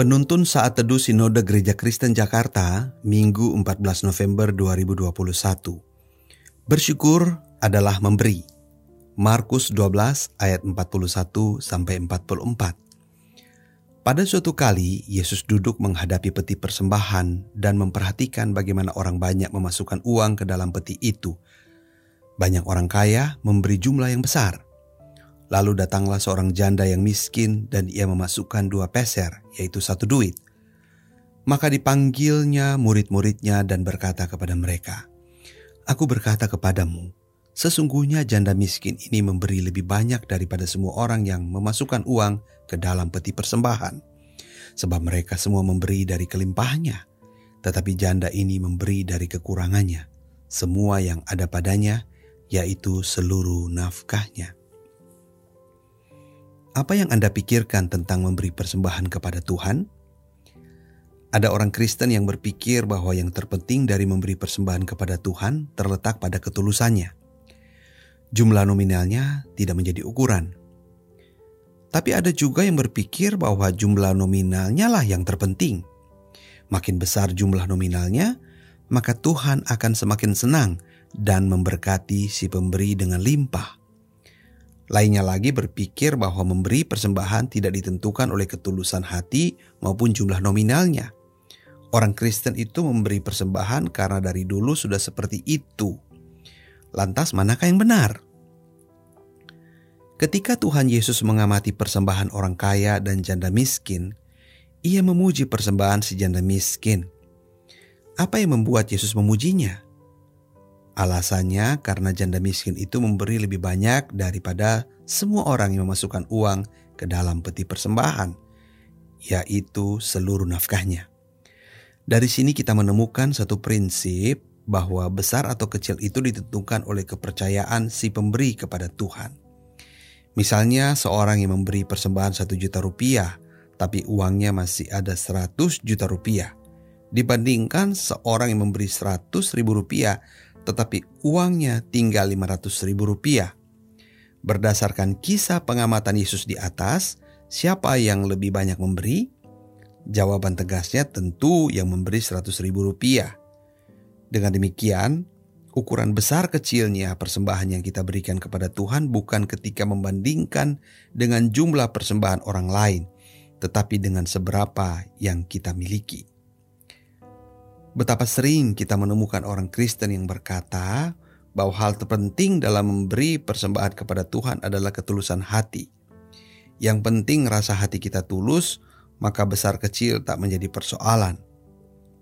Penuntun saat teduh Sinode Gereja Kristen Jakarta, Minggu 14 November 2021. Bersyukur adalah memberi. Markus 12 ayat 41 sampai 44. Pada suatu kali, Yesus duduk menghadapi peti persembahan dan memperhatikan bagaimana orang banyak memasukkan uang ke dalam peti itu. Banyak orang kaya memberi jumlah yang besar. Lalu datanglah seorang janda yang miskin dan ia memasukkan dua peser, yaitu satu duit. Maka dipanggilnya murid-muridnya dan berkata kepada mereka, Aku berkata kepadamu, sesungguhnya janda miskin ini memberi lebih banyak daripada semua orang yang memasukkan uang ke dalam peti persembahan. Sebab mereka semua memberi dari kelimpahannya, tetapi janda ini memberi dari kekurangannya, semua yang ada padanya, yaitu seluruh nafkahnya. Apa yang Anda pikirkan tentang memberi persembahan kepada Tuhan? Ada orang Kristen yang berpikir bahwa yang terpenting dari memberi persembahan kepada Tuhan terletak pada ketulusannya. Jumlah nominalnya tidak menjadi ukuran, tapi ada juga yang berpikir bahwa jumlah nominalnya lah yang terpenting. Makin besar jumlah nominalnya, maka Tuhan akan semakin senang dan memberkati si pemberi dengan limpah. Lainnya lagi berpikir bahwa memberi persembahan tidak ditentukan oleh ketulusan hati maupun jumlah nominalnya. Orang Kristen itu memberi persembahan karena dari dulu sudah seperti itu. Lantas manakah yang benar? Ketika Tuhan Yesus mengamati persembahan orang kaya dan janda miskin, ia memuji persembahan si janda miskin. Apa yang membuat Yesus memujinya? Alasannya karena janda miskin itu memberi lebih banyak daripada semua orang yang memasukkan uang ke dalam peti persembahan, yaitu seluruh nafkahnya. Dari sini kita menemukan satu prinsip bahwa besar atau kecil itu ditentukan oleh kepercayaan si pemberi kepada Tuhan. Misalnya seorang yang memberi persembahan satu juta rupiah, tapi uangnya masih ada seratus juta rupiah. Dibandingkan seorang yang memberi seratus ribu rupiah, tetapi uangnya tinggal lima ratus ribu rupiah. Berdasarkan kisah pengamatan Yesus di atas, siapa yang lebih banyak memberi? Jawaban tegasnya tentu yang memberi seratus ribu rupiah. Dengan demikian, Ukuran besar kecilnya persembahan yang kita berikan kepada Tuhan bukan ketika membandingkan dengan jumlah persembahan orang lain, tetapi dengan seberapa yang kita miliki. Betapa sering kita menemukan orang Kristen yang berkata bahwa hal terpenting dalam memberi persembahan kepada Tuhan adalah ketulusan hati. Yang penting rasa hati kita tulus, maka besar kecil tak menjadi persoalan.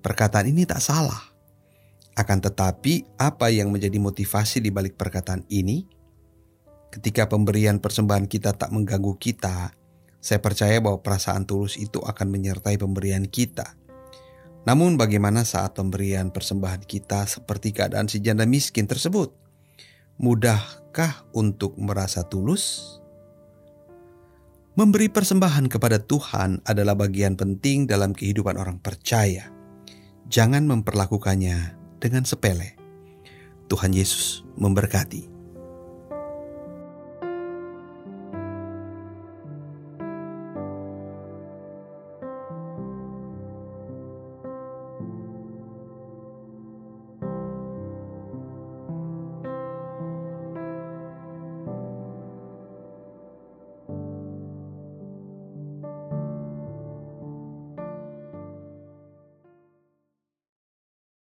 Perkataan ini tak salah. Akan tetapi, apa yang menjadi motivasi di balik perkataan ini? Ketika pemberian persembahan kita tak mengganggu kita, saya percaya bahwa perasaan tulus itu akan menyertai pemberian kita. Namun, bagaimana saat pemberian persembahan kita seperti keadaan si janda miskin tersebut? Mudahkah untuk merasa tulus? Memberi persembahan kepada Tuhan adalah bagian penting dalam kehidupan orang percaya. Jangan memperlakukannya dengan sepele. Tuhan Yesus memberkati.